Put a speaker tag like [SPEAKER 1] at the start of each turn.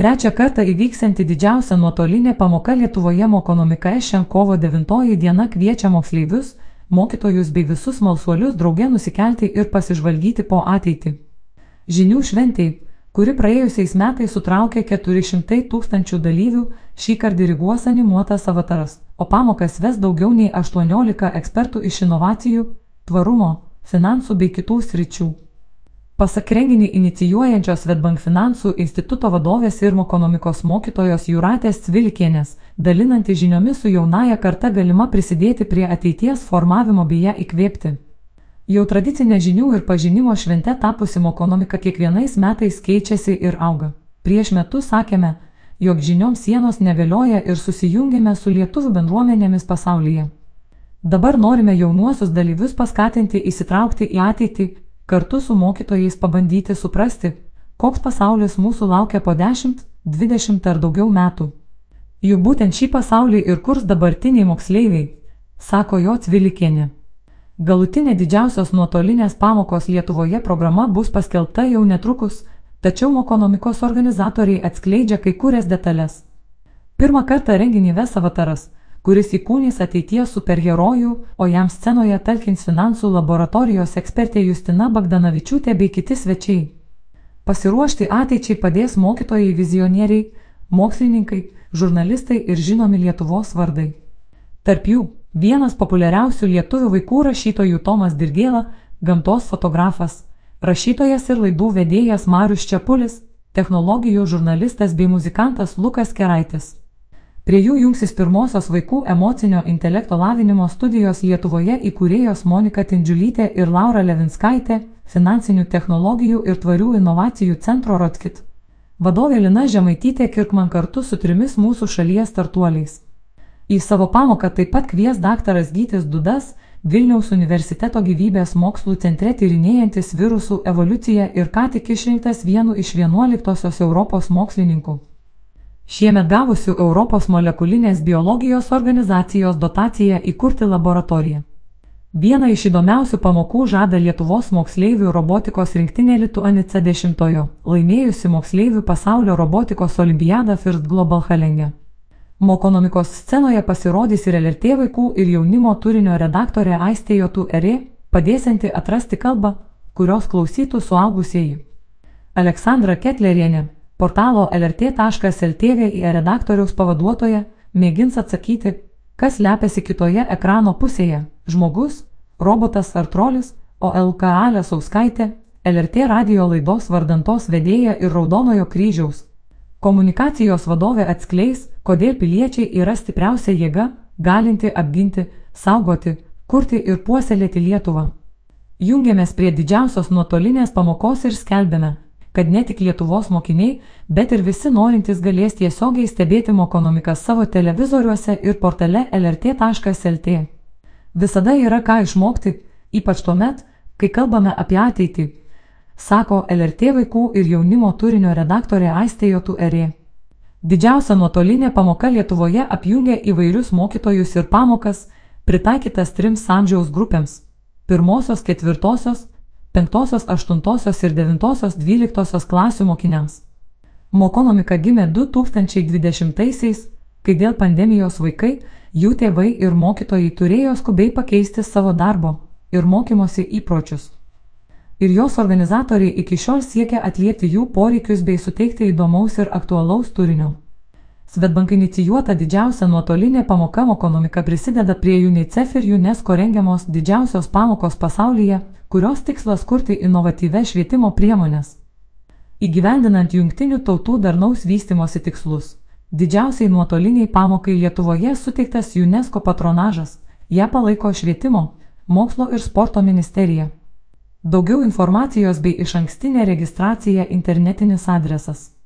[SPEAKER 1] Trečią kartą įvyksianti didžiausia nuotolinė pamoka Lietuvoje Mokonomika šiandien kovo 9 diena kviečia moksleivius, mokytojus bei visus malsuolius draugė nusikelti ir pasižvalgyti po ateitį. Žinių šventėjai, kuri praėjusiais metais sutraukė 400 tūkstančių dalyvių, šį kartą diriguos animuotas avataras, o pamokas ves daugiau nei 18 ekspertų iš inovacijų, tvarumo, finansų bei kitų sričių. Pasak renginį inicijuojančios Svetbank finansų instituto vadovės ir ekonomikos mokytojos Juratės Cvilikienės, dalinanti žiniomis su jaunaja karta galima prisidėti prie ateities formavimo bei ją įkvėpti. Jau tradicinė žinių ir pažinimo švente tapusi ekonomika kiekvienais metais keičiasi ir auga. Prieš metus sakėme, jog žinioms sienos negalioja ir susijungėme su lietuvių bendruomenėmis pasaulyje. Dabar norime jaunuosius dalyvius paskatinti įsitraukti į ateitį kartu su mokytojais pabandyti suprasti, koks pasaulis mūsų laukia po 10, 20 ar daugiau metų. Juk būtent šį pasaulį ir kurs dabartiniai moksleiviai, sako jo Cvilikienė. Galutinė didžiausios nuotolinės pamokos Lietuvoje programa bus paskelbta jau netrukus, tačiau ekonomikos organizatoriai atskleidžia kai kurias detalės. Pirmą kartą renginį ves avataras kuris įkūnys ateities superherojų, o jam scenoje talkins finansų laboratorijos ekspertė Justina Bagdanavičiūtė bei kiti svečiai. Pasiruošti ateičiai padės mokytojai vizionieriai, mokslininkai, žurnalistai ir žinomi Lietuvos vardai. Tarp jų vienas populiariausių lietuvių vaikų rašytojų Tomas Dirgėla, gamtos fotografas, rašytojas ir laidų vedėjas Marius Čiapulis, technologijų žurnalistas bei muzikantas Lukas Keraitis. Prie jų jungsis pirmosios vaikų emocinio intelekto lavinimo studijos Lietuvoje įkūrėjos Monika Tindžiulytė ir Laura Levinskaitė, finansinių technologijų ir tvarių inovacijų centro Rotkit. Vadovė Lina Žemaitytė Kirkman kartu su trimis mūsų šalies startuoliais. Į savo pamoką taip pat kvies daktaras Gytis Dudas, Vilniaus universiteto gyvybės mokslų centre tyrinėjantis virusų evoliuciją ir ką tik išrinktas vienu iš 11-osios Europos mokslininkų. Šiemet gavusių Europos molekulinės biologijos organizacijos dotaciją įkurti laboratoriją. Vieną iš įdomiausių pamokų žada Lietuvos moksleivių robotikos rinktinė Lituanica 10-ojo, laimėjusi moksleivių pasaulio robotikos olimpiadą First Global Halenge. Mokonomikos scenoje pasirodys ir LRT vaikų ir jaunimo turinio redaktorė Aistė Jotų Eri, padėsianti atrasti kalbą, kurios klausytų suaugusieji. Aleksandra Ketlerienė, Portalo lrt.lt redaktoriaus pavaduotoja mėgins atsakyti, kas lepiasi kitoje ekrano pusėje - žmogus, robotas ar trolis, o LKA Lesauskaitė, LRT radio laidos vardantos vedėja ir Raudonojo kryžiaus. Komunikacijos vadovė atskleis, kodėl piliečiai yra stipriausia jėga, galinti apginti, saugoti, kurti ir puoselėti Lietuvą. Jungiamės prie didžiausios nuotolinės pamokos ir skelbėme, kad ne tik Lietuvos mokiniai, bet ir visi norintys galės tiesiogiai stebėti mokonomiką savo televizoriuose ir portale lrt.lt. Visada yra ką išmokti, ypač tuo met, kai kalbame apie ateitį, sako LRT vaikų ir jaunimo turinio redaktorė Aistė Jotų Erė. Didžiausia nuotolinė pamoka Lietuvoje apjungia įvairius mokytojus ir pamokas, pritaikytas trims amžiaus grupėms - pirmosios, ketvirtosios, 5, 8 ir 9, 12 klasių mokiniams. Mokonomika gimė 2020-aisiais, kai dėl pandemijos vaikai, jų tėvai ir mokytojai turėjo skubiai pakeisti savo darbo ir mokymosi įpročius. Ir jos organizatoriai iki šiol siekia atliepti jų poreikius bei suteikti įdomaus ir aktualaus turinio. Svetbank inicijuota didžiausia nuotolinė pamoka ekonomika prisideda prie UNICEF ir UNESCO rengiamos didžiausios pamokos pasaulyje kurios tikslas kurti inovatyves švietimo priemonės. Įgyvendinant jungtinių tautų darnaus vystimosi tikslus. Didžiausiai nuotoliniai pamokai Lietuvoje suteiktas UNESCO patronažas, ją palaiko švietimo, mokslo ir sporto ministerija. Daugiau informacijos bei iš ankstinė registracija internetinis adresas